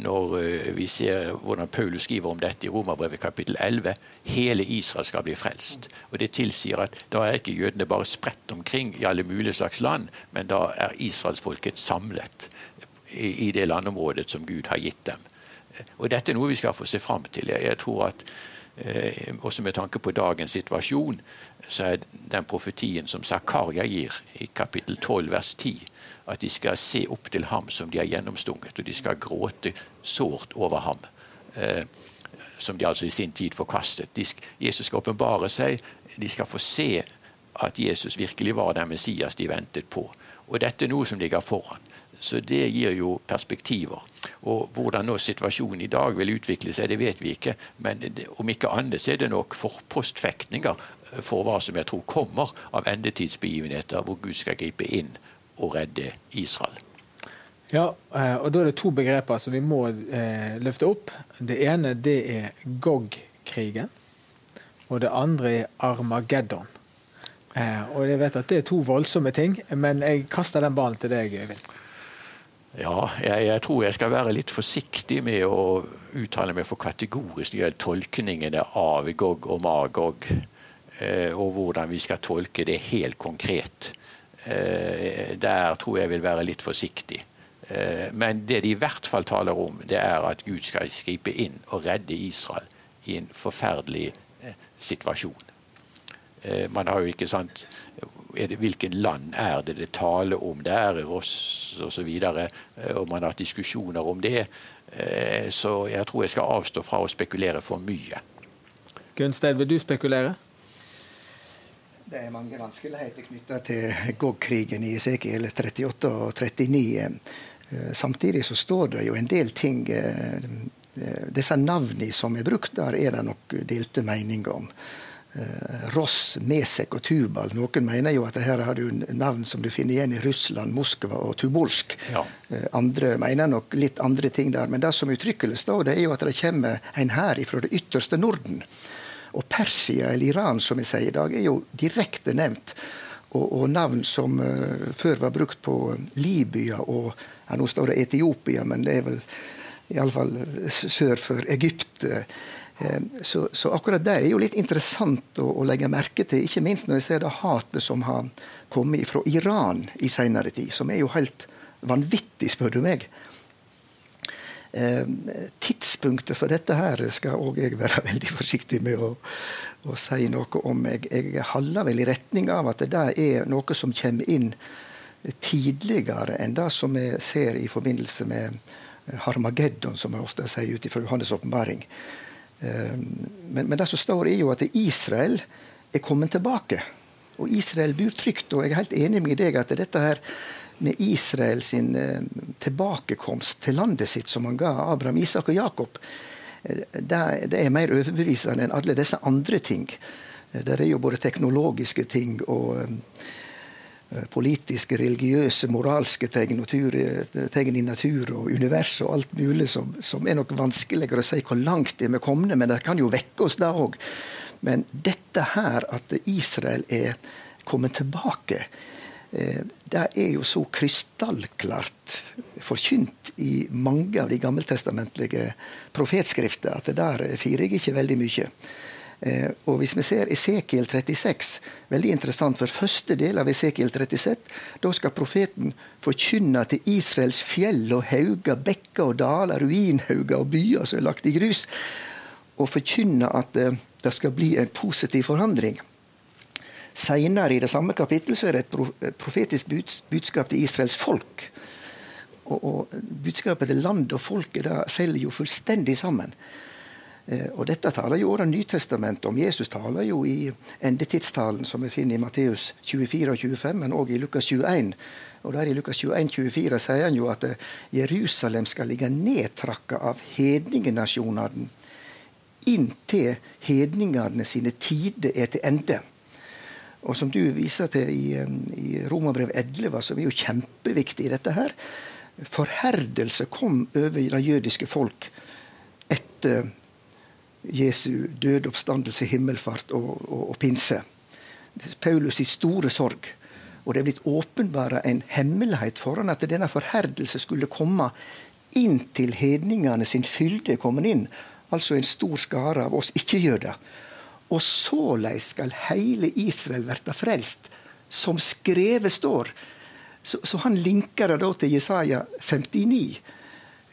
når eh, vi ser hvordan Paulus skriver om dette i Romerbrevet kapittel 11. Hele Israel skal bli frelst. Og Det tilsier at da er ikke jødene bare spredt omkring i alle mulige slags land, men da er israelsfolket samlet i, i det landområdet som Gud har gitt dem. Og Dette er noe vi skal få se fram til. Jeg, tror at eh, også med tanke på dagens situasjon, så er den profetien som Zakaria gir i kapittel 12 vers 10, at de skal se opp til ham som de har gjennomstunget, og de skal gråte sårt over ham. Eh, som de altså i sin tid forkastet. De, Jesus skal åpenbare seg. De skal få se at Jesus virkelig var den Messias de ventet på. Og dette er noe som ligger foran. Så det gir jo perspektiver. Og Hvordan nå situasjonen i dag vil utvikle seg, det vet vi ikke. Men det, om ikke annet så er det nok forpostfektninger for hva som jeg tror kommer av endetidsbegivenheter, hvor Gud skal gripe inn å redde Israel. Ja, eh, og Da er det to begreper som vi må eh, løfte opp. Det ene det er Gog-krigen. Og det andre er Armageddon. Eh, og jeg vet at Det er to voldsomme ting, men jeg kaster den ballen til deg, Øyvind. Ja, jeg, jeg, tror jeg skal være litt forsiktig med å uttale meg for kategorisk når det gjelder tolkningene av Gog og Magog, eh, og hvordan vi skal tolke det helt konkret. Eh, der tror jeg vil være litt forsiktig. Eh, men det de i hvert fall taler om, det er at Gud skal skripe inn og redde Israel i en forferdelig eh, situasjon. Man har jo ikke sant det, hvilken land er det det taler om der, Ross osv. Og man har hatt diskusjoner om det. Så jeg tror jeg skal avstå fra å spekulere for mye. Gunstein, vil du spekulere? Det er mange vanskeligheter knytta til Gog-krigen i Esekiel 38 og 39. Samtidig så står det jo en del ting Disse navnene som er brukt der, er det nok delte meninger om. Eh, Ross, Mesek og Tubal. Noen mener jo at her har du navn som du finner igjen i Russland, Moskva og Tubolsk. Ja. Eh, andre mener nok litt andre ting der. Men det som uttrykkelig står, det er jo at det kommer en hær fra det ytterste Norden. Og Persia, eller Iran, som vi sier i dag, er jo direkte nevnt. Og, og navn som uh, før var brukt på Libya og ja, Nå står det Etiopia, men det er vel iallfall sør for Egypt. Eh, så, så, akkurat det er jo litt interessant å, å, legge merke til, ikke minst når jeg ser det hatet som har kommet fra Iran i senere tid, som er jo helt vanvittig, spør du meg. Eh, tidspunktet for dette her skal òg jeg være veldig forsiktig med å, å si noe om. Jeg, jeg holder vel i retning av at det er noe som kommer inn tidligere enn det som vi ser i forbindelse med Harmageddon, som vi ofte sier ut fra Johannes' åpenbaring. Eh, men, men, det som står, er jo at Israel er kommet tilbake. Og Israel bor trygt. Og jeg er helt enig med deg at dette her med Israel sin eh, tilbakekomst til landet sitt, som han ga Abraham, Isak og Jakob, eh, det, er mer overbevisende enn alle disse andre ting. Det er jo både teknologiske ting og Eh, politiske, religiøse, moralske tegn, natur, eh, tegn i natur og univers og alt mulig som, som, er nok vanskeligere å si hvor langt det er kommet, men det kan jo vekke oss da òg. Men dette her, at Israel er kommet tilbake, eh, det er jo så krystallklart forkynt i mange av de gammeltestamentlige profetskrifter at det der firer jeg ikke veldig mye. Eh, og Hvis vi ser Esekiel 36, veldig interessant, for første del av Esekiel 36, da skal profeten forkynne til Israels fjell og hauger, bekker og daler, ruinhauger og byer som er lagt i grus, og forkynne at eh, det skal bli en positiv forandring. Senere i det samme kapittel så er det et profetisk budskap til Israels folk. Og, og Budskapet til landet og folket det faller jo fullstendig sammen. Eh, og Dette taler jo også Nytestamentet om. Jesus taler jo i endetidstalen som vi finner i Matteus 24 og 25, men òg i Lukas 21. Og der I Lukas 21, 24 sier han jo at eh, Jerusalem skal ligge nedtrakka av hedningenasjonene inntil hedningene sine tider er til ende. Og Som du viser til i, i Romerbrev 11, som er jo kjempeviktig i dette her, Forherdelse kom over det jødiske folk etter Jesu død, oppstandelse, himmelfart og, og, og pinse. Paulus' i store sorg. Og det er blitt åpenbara en hemmelighet for han at denne forherdelse skulle komme inntil hedningene sin fylde er kommet inn. Altså en stor skare av oss ikke-jøder. Og såleis skal hele Israel verta frelst, som skrevet står. Så, så han linker det da til Jesaja 59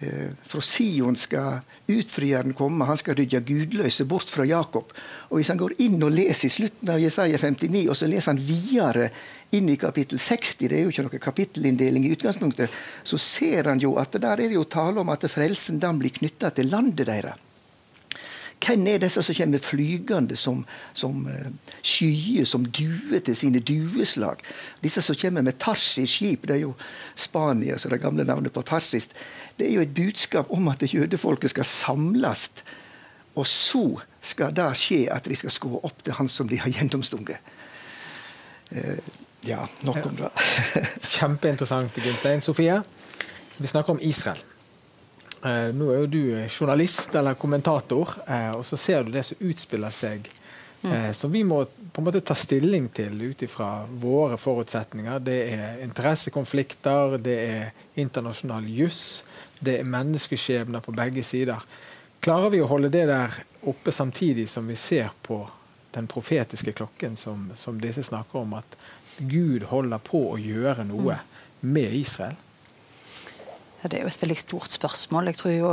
Eh, fra Sion skal utfrieren komme, han skal rydde gudløse bort fra Jakob. Og Hvis han går inn og leser i slutten av Jesaja 59, og så leser han videre inn i kapittel 60, det er jo ikke noe kapittelinndeling i utgangspunktet, så ser han jo at der er det jo tale om at frelsen da blir knytta til landet deres. Hvem er disse som kommer flygende som, som uh, skyer, som duer til sine dueslag? Disse som kommer med Tarsis-skip, det er jo Spania, så det gamle navnet på Tarsis. Det er jo et budskap om at jødefolket skal samles. Og så skal det skje at de skal skå opp til han som de har gjennomstunget. Uh, ja, nok om det. Kjempeinteressant, Gunstein. Sofie, vi snakker om Israel. Eh, nå er jo du journalist eller kommentator, eh, og så ser du det som utspiller seg. Mm. Eh, som vi må på en måte ta stilling til ut ifra våre forutsetninger. Det er interessekonflikter, det er internasjonal juss, det er menneskeskjebner på begge sider. Klarer vi å holde det der oppe samtidig som vi ser på den profetiske klokken som, som disse snakker om, at Gud holder på å gjøre noe mm. med Israel? Ja, det er jo et veldig stort spørsmål. Jeg tror jo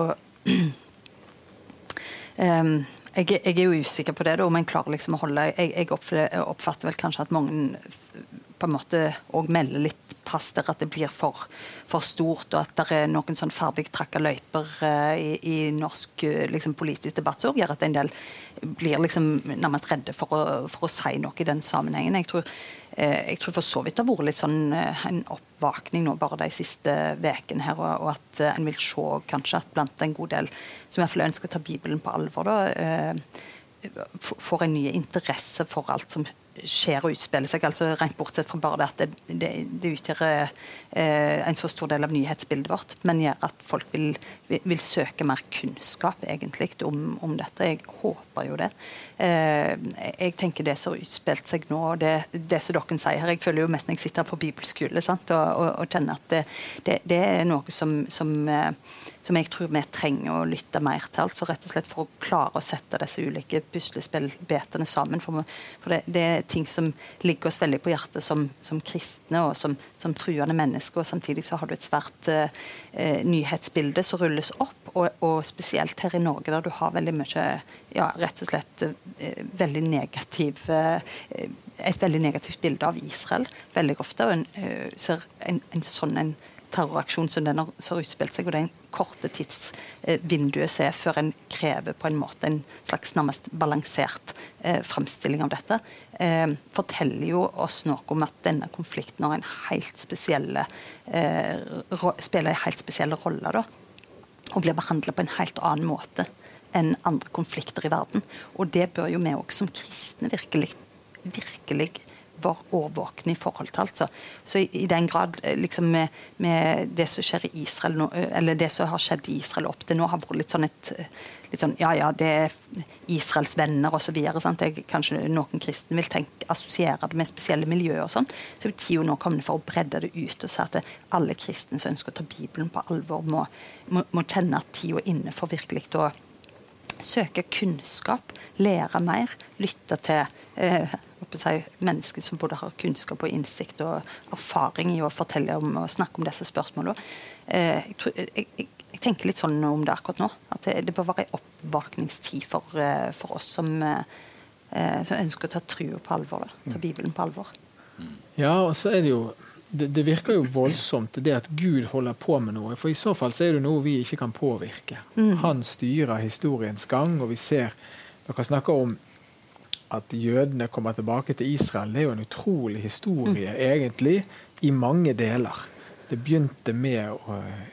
um, jeg, jeg, er jo usikker på det, da, om en klarer liksom å holde Jeg, jeg oppfatter vel kanskje at mange på en måte òg melder litt pass der at det blir for, for stort, og at det er noen sånn ferdigtrakka løyper uh, i, i, norsk uh, liksom, politisk debatt som gjør at en del blir liksom nærmest redde for å, for å si noe i den sammenhengen. Jeg tror, uh, jeg tror for så vidt det har vært litt sånn en oppvåkning nå bare de siste ukene her, og, og at en vil se kanskje at blant en god del som i hvert fall ønsker å ta Bibelen på alvor, da, får en ny interesse for alt som skjer og utspiller seg. altså Rent bortsett fra bare det at det, det, det utgjør eh, en så stor del av nyhetsbildet vårt, men gjør at folk vil, vil, vil søke mer kunnskap egentlig om, om, dette. Jeg håper jo det. Eh, jeg tenker det som har utspilt seg nå, det, det som dere sier her Jeg føler jo mest når jeg sitter på bibelskole sant, og, og, og, kjenner at det, er noe som, som eh, som jeg tror vi trenger å lytte mer til. altså Rett og slett for å klare å sette disse ulike puslespillbetene sammen. For, for det, det, ting som ligger oss veldig på hjertet som, som kristne og som, som, truende mennesker. og Samtidig så har du et svært eh, nyhetsbilde som rulles opp. Og, og, spesielt her i Norge, der du har veldig mye ja, rett og slett eh, veldig negativ eh, et veldig negativt bilde av Israel veldig ofte. og en ser en, en sånn en terroraksjon som den har, utspilt seg, og det korte tidsvinduet ser før en krever på en måte en slags nærmest balansert eh, fremstilling av dette, eh, forteller jo oss noe om at denne konflikten har en helt spesielle, eh, spiller en helt spesiell rolle. da, Og blir behandlet på en helt annen måte enn andre konflikter i verden. Og det bør jo vi òg som kristne virkelig, virkelig i forhold til. altså. Så i, i den grad eh, liksom med, med, det som skjer i Israel nå, eh, eller det som har skjedd i Israel opp til nå, har vært litt sånn et eh, litt sånn, Ja, ja, det er Israels venner osv. Kanskje noen kristne vil tenke, assosiere det med spesielle miljøer og sånn. Så er tida nå kommet for å bredde det ut og si at alle kristne som ønsker å ta Bibelen på alvor, må, må, må kjenne at tida er inne for virkelig å søke kunnskap, lære mer, lytte til eh, si, mennesker som både har kunnskap og innsikt og erfaring i å fortelle om og snakke om disse spørsmålene. Eh, jeg, jeg, jeg, jeg, tenker litt sånn om det akkurat nå. At det, det bør være en oppvåkningstid for, uh, for, oss som, eh, som, ønsker å ta trua på alvor. Da, ta Bibelen på alvor. Ja, og så er det jo det, det, virker jo voldsomt, det at Gud holder på med noe. For i så fall så er det noe vi ikke kan påvirke. Mm. Han styrer historiens gang, og vi ser Dere snakker om at jødene kommer tilbake til Israel. Det er jo en utrolig historie, mm. egentlig, i mange deler. Det begynte med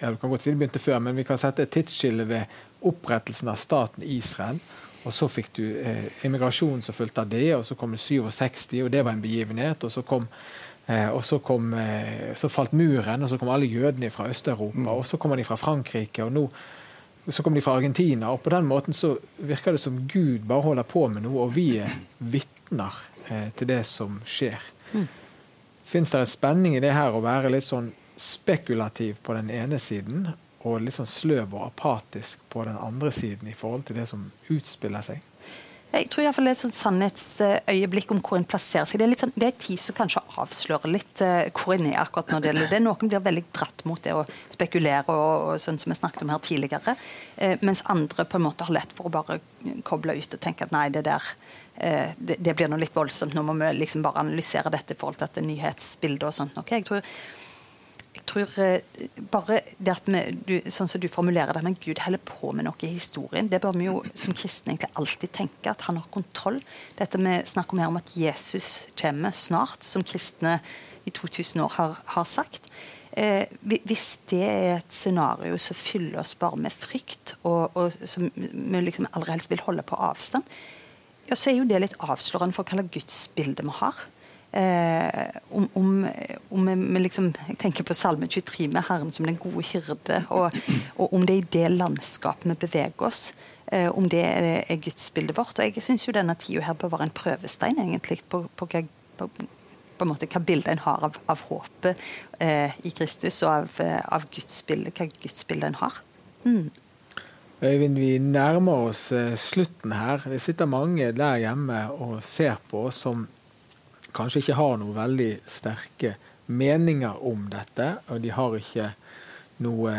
ja, du kan godt si det begynte før, men vi kan sette et tidsskille ved opprettelsen av staten Israel. Og så fikk du eh, immigrasjonen som fulgte av det, og så kom det 67, og det var en begivenhet. Og så, kom, og så, kom, eh, så falt muren, og så kom alle jødene fra Øst-Europa. Mm. Og så kommer de fra Frankrike, og nå så kom de fra Argentina. Og på den måten så virker det som Gud bare holder på med noe, og vi er vitner eh, til det som skjer. Mm. Fins det en spenning i det her å være litt sånn spekulativ på den ene siden, og litt sånn sløv og apatisk på den andre siden i forhold til det som utspiller seg? Jeg tror iallfall det er et sannhetsøyeblikk om hvor en plasserer seg. Det er, sånn, det er tid som kanskje avslører litt uh, hvor en er akkurat når det gjelder det. Noen blir veldig dratt mot det å spekulere, og, og sånn som vi snakket om her tidligere. Eh, mens andre på en måte har lett for å bare koble ut og tenke at nei, det der eh, det, det, blir noe litt voldsomt. Nå må vi liksom bare analysere dette i forhold til dette nyhetsbildet og sånt. Okay, jeg tror tror eh, bare det at vi, du, sånn som du formulerer det, men Gud holder på med noe i historien, det bør vi jo som kristne egentlig alltid tenke, at han har kontroll. Dette vi snakker mer om at Jesus kommer snart, som kristne i 2000 år har, har sagt. Eh, hvis det er et scenario som fyller oss bare med frykt, og, og som vi liksom aller helst vil holde på avstand, ja, så er jo det litt avslørende for hva slags gudsbilde vi har. Eh, om, om, om vi liksom, tenker på Salme 23 med Herren som den gode hyrde, og, og om det er i det landskapet vi beveger oss. Eh, om det er, er gudsbildet vårt. Og jeg syns jo denne tida her bør være en prøvestein egentlig på, på, på, på en måte hva bildet en har av, av håpet eh, i Kristus, og av, av gudsbildet, hva gudsbildet en har. Mm. Øyvind, vi nærmer oss eh, slutten her. Det sitter mange der hjemme og ser på oss som kanskje ikke har noen veldig sterke meninger om dette, og de har ikke noe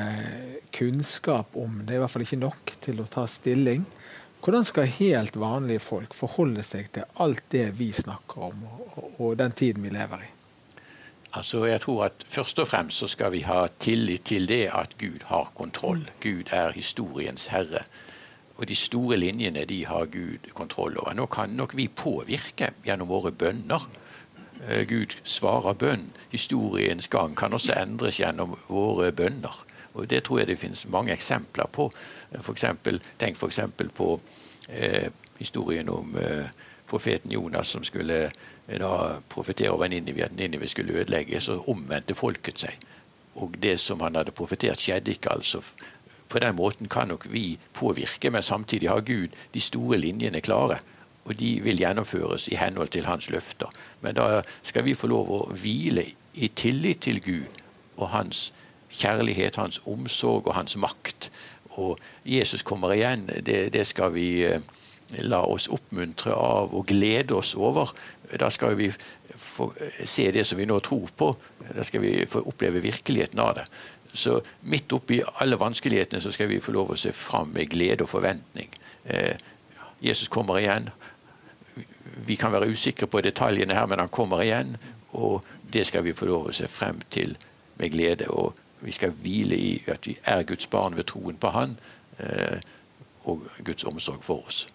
kunnskap om det, i hvert fall ikke nok til å ta stilling. Hvordan skal helt vanlige folk forholde seg til alt det vi snakker om, og, den tiden vi lever i? Altså, jeg tror at Først og fremst så skal vi ha tillit til det at Gud har kontroll. Gud er historiens herre. Og de store linjene de har Gud kontroll over. Nå kan nok vi påvirke gjennom våre bønner. Eh, Gud svarer bønn. Historiens gang kan også endres gjennom våre bønner. Og Det tror jeg det finnes mange eksempler på. For eksempel, tenk f.eks. på eh, historien om eh, profeten Jonas som skulle eh, da profetere over Ninive, at Ninive skulle ødelegges, og omvendte folket seg. Og det som han hadde profetert, skjedde ikke. altså. På den måten kan nok vi påvirke, men samtidig har Gud de store linjene klare. Og de vil gjennomføres i henhold til hans løfter. Men da skal vi få lov å hvile i tillit til Gud og hans kjærlighet, hans omsorg og hans makt. Og Jesus kommer igjen, det, det skal vi eh, la oss oppmuntre av og glede oss over. Da skal vi få se det som vi nå tror på. Da skal vi få oppleve virkeligheten av det. Så midt oppi alle vanskelighetene så skal vi få lov å se fram med glede og forventning. Eh, Jesus kommer igjen. Vi kan være usikre på detaljene her, men han kommer igjen. Og det skal vi få lov å se frem til med glede. Og vi skal hvile i at vi er Guds barn ved troen på Han eh, og Guds omsorg for oss.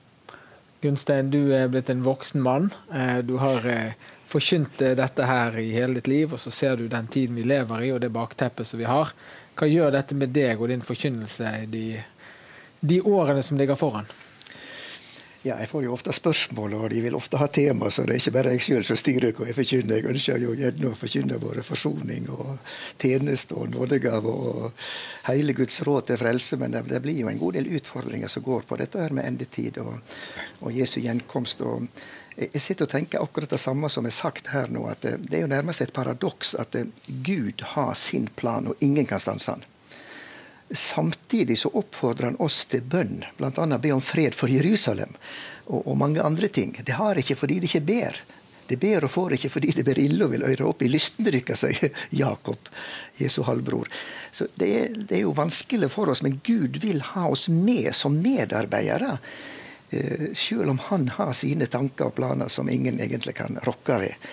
Gunstein, du er blitt en voksen mann. Eh, du har eh, forkynt eh, dette her i hele ditt liv, og så ser du den tiden vi lever i, og det bakteppet som vi har. Hva gjør dette med deg og din forkynnelse de, de årene som ligger foran? Ja, Jeg får jo ofte spørsmål, og de vil ofte ha tema, så det er ikke bare jeg sjøl som styrer hva jeg forkynner. Jeg ønsker jo gjerne å forkynne både forsoning og tjeneste og nådegave og hele Guds råd til frelse, men det, blir jo en god del utfordringer som går på dette her med endetid og, og Jesu gjenkomst. og jeg sitter og tenker akkurat det samme som er sagt her nå, at det, det er jo nærmest et paradoks at Gud har sin plan, og ingen kan stanse han. Samtidig så oppfordrer han oss til bønn, bl.a. be om fred for Jerusalem og, og, mange andre ting. Det har ikke fordi det ikke ber. Det ber og får ikke fordi det ber ille og vil øre opp i lystendrykka, sier Jakob, Jesu halvbror. Så det er, det er, jo vanskelig for oss, men Gud vil ha oss med som medarbeidere. Eh, selv om han har sine tanker og planer som ingen egentlig kan rokke ved.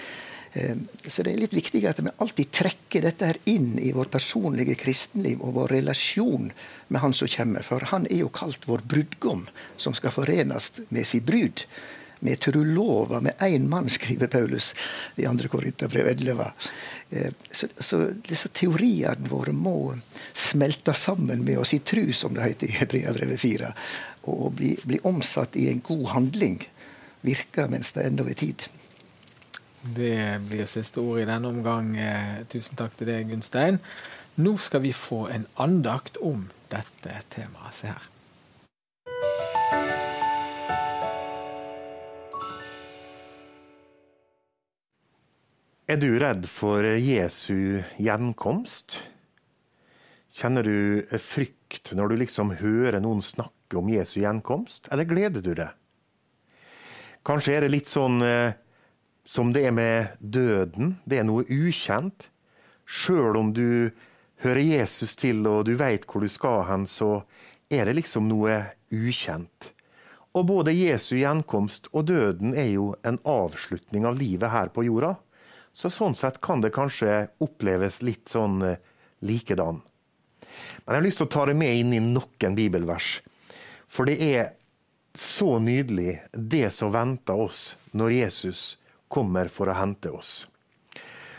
Eh, så det er litt viktig at vi alltid trekker dette her inn i vårt personlige kristenliv og vår relasjon med Han som kommer. For han er jo kalt vår brudgom, som skal forenes med sin brud. Er trulova med én mann, skriver Paulus i 2. Korinterbrev 11. Eh, så, så, disse teoriene våre må smelte sammen med oss i tru, som det heter i Hebreabrevet 4, og bli, bli omsatt i en god handling. Virker mens det ennå er tid. Det blir siste ord i denne omgang. Eh, tusen takk til deg, Gunstein. Nå skal vi få en andakt om dette temaet. Se her. Er du redd for Jesu gjenkomst? Kjenner du frykt når du liksom hører noen snakke om Jesu gjenkomst, eller gleder du deg? Kanskje er det litt sånn eh, som det er med døden. Det er noe ukjent. Sjøl om du hører Jesus til og du veit hvor du skal hen, så er det liksom noe ukjent. Og både Jesu gjenkomst og døden er jo en avslutning av livet her på jorda. Så sånn sett kan det kanskje oppleves litt sånn eh, likedan. Men jeg har lyst til å ta det med inn i noen bibelvers. For det er så nydelig, det som venter oss når Jesus kommer for å hente oss.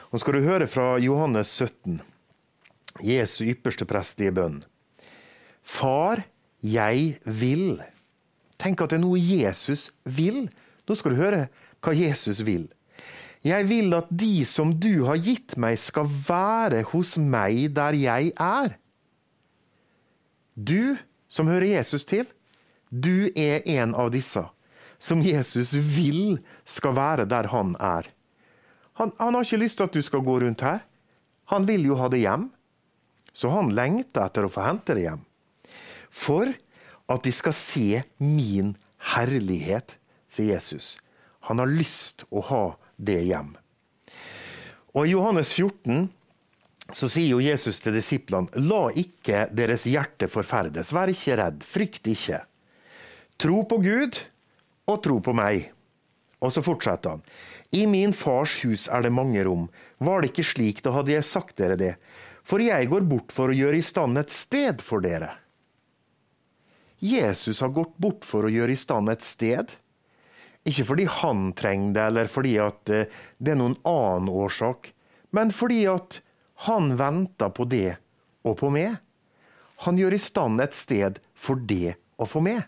Nå skal du høre fra Johannes 17, Jesu ypperste prestelige bønn. Far, jeg vil. Tenk at det er noe Jesus vil. Nå skal du høre hva Jesus vil. Jeg vil at de som du har gitt meg, skal være hos meg der jeg er. Du som hører Jesus til, du er en av disse som Jesus vil skal være der han er. Han, han, har ikke lyst til at du skal gå rundt her. Han vil jo ha det hjem. Så han lengter etter å få hente det hjem. For at de skal se min herlighet, sier Jesus. Han har lyst å ha det hjem. Og I Johannes 14 så sier jo Jesus til disiplene, la ikke deres hjerte forferdes. Vær ikke redd, frykt ikke. Tro på Gud og tro på meg. Og så fortsetter han. I min fars hus er det mange rom. Var det ikke slik, da hadde jeg sagt dere det. For jeg går bort for å gjøre i stand et sted for dere. Jesus har gått bort for å gjøre i stand et sted. Ikke fordi han trenger det, eller fordi eh, det er noen annen årsak, men fordi at han venter på det og på meg. Han gjør i stand et sted for det og for meg.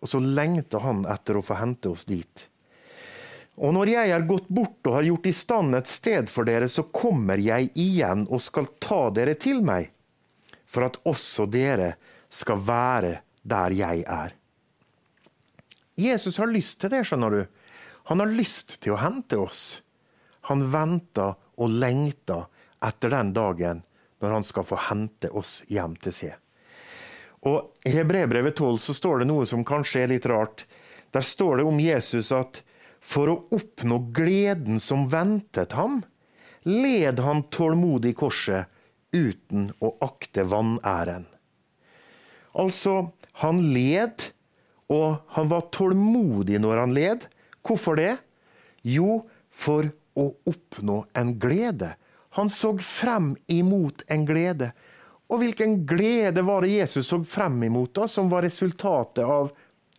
Og så lengter han etter å få hente oss dit. Og når jeg er gått bort og har gjort i stand et sted for dere, så kommer jeg igjen og skal ta dere til meg, for at også dere skal være der jeg er. Jesus har lyst til det, skjønner du. Han har lyst til å hente oss. Han venter og lengter etter den dagen når han skal få hente oss hjem til seg. Og I Hebrebrevet 12 så står det noe som kanskje er litt rart. Der står det om Jesus at for å oppnå gleden som ventet ham, led han tålmodig korset uten å akte vanæren. Altså, han led, og han var tålmodig når han led. Hvorfor det? Jo, for å oppnå en glede. Han så frem imot en glede. Og hvilken glede var det Jesus så frem imot, da, som var resultatet av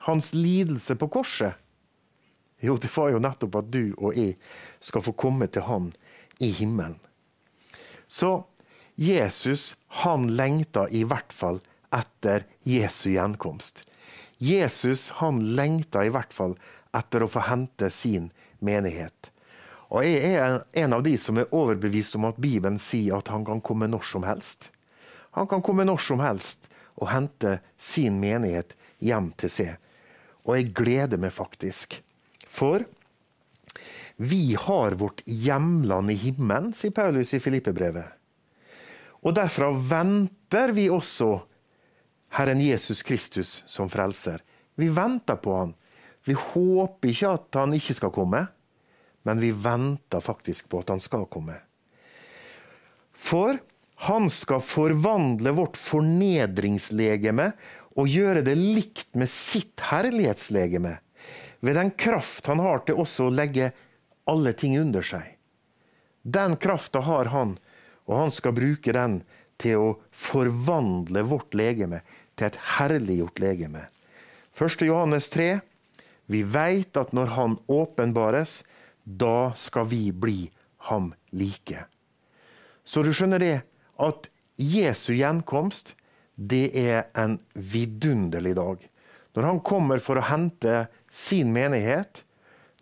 hans lidelse på korset? Jo, det var jo nettopp at du og jeg skal få komme til Han i himmelen. Så Jesus, han lengta i hvert fall etter Jesu gjenkomst. Jesus, han lengta i hvert fall etter å få hente sin menighet. Og jeg er en av de som er overbevist om at Bibelen sier at han kan komme når som helst. Han kan komme når som helst og hente sin menighet hjem til seg. Og jeg gleder meg faktisk. For vi har vårt hjemland i himmelen, sier Paulus i Filippebrevet. Og derfra venter vi også Herren Jesus Kristus som frelser. Vi venter på han. Vi håper ikke at han ikke skal komme men vi venter faktisk på at han skal komme. For han skal forvandle vårt fornedringslegeme og gjøre det likt med sitt herlighetslegeme, ved den kraft han har til også å legge alle ting under seg. Den krafta har han, og han skal bruke den til å forvandle vårt legeme til et herliggjort legeme. 1. Johannes 3. Vi veit at når han åpenbares, da skal vi bli ham like. Så du skjønner det, at Jesu gjenkomst, det er en vidunderlig dag. Når han kommer for å hente sin menighet,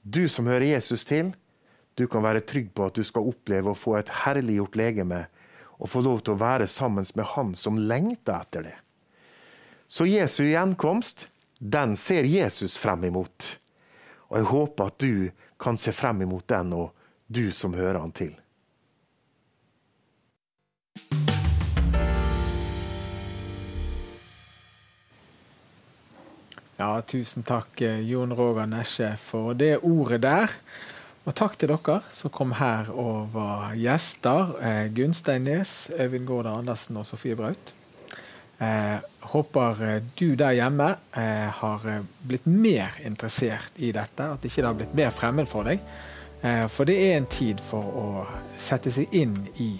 du som hører Jesus til, du kan være trygg på at du skal oppleve å få et herliggjort legeme og få lov til å være sammen med Han som lengter etter det. Så Jesu gjenkomst, den ser Jesus frem imot. Og jeg håper at du kan se frem imot den, og du som hører han til. Ja, tusen takk, eh, Jon Roger Nesje, for det ordet der. Og takk til dere som kom her og var gjester. Eh, Gunstein Nes, Øyvind Gårder Andersen og Sofie Braut. Eh, håper eh, du der hjemme eh, har eh, blitt mer interessert i dette. At ikke det har blitt mer fremmed for deg. For det er en tid for å sette seg inn i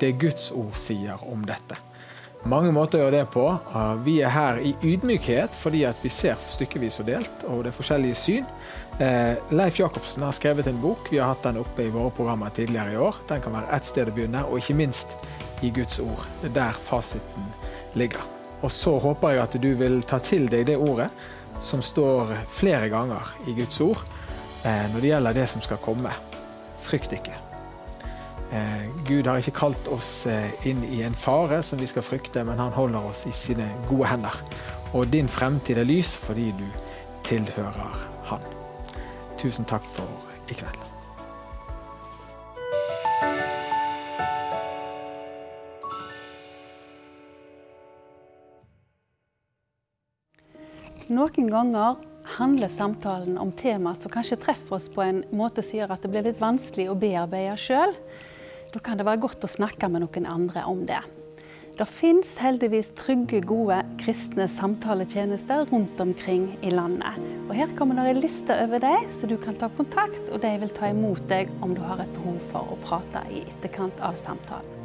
det Guds ord sier om dette. Mange måter å gjøre det på. Vi er her i ydmykhet fordi at vi ser stykkevis og delt, og det er forskjellige syn. Eh, Leif Jacobsen har skrevet en bok. Vi har hatt den oppe i våre programmer tidligere i år. Den kan være ett sted å begynne, og ikke minst i Guds ord. Det er der fasiten ligger. Og så håper jeg at du vil ta til deg det ordet som står flere ganger i Guds ord eh, når det gjelder det som skal komme. Frykt ikke. Eh, Gud har ikke kalt oss eh, inn i en fare som vi skal frykte, men han holder oss i sine gode hender. Og din fremtid er lys fordi du tilhører Han. Tusen takk for i kveld. Noen ganger handler samtalen om tema som kanskje treffer oss på en måte som gjør at det blir litt vanskelig å bearbeide sjøl. Da kan det være godt å snakke med noen andre om det. Det fins heldigvis trygge, gode kristne samtaletjenester rundt omkring i landet. Og Her kommer det en liste over dem, så du kan ta kontakt, og de vil ta imot deg om du har et behov for å prate i etterkant av samtalen.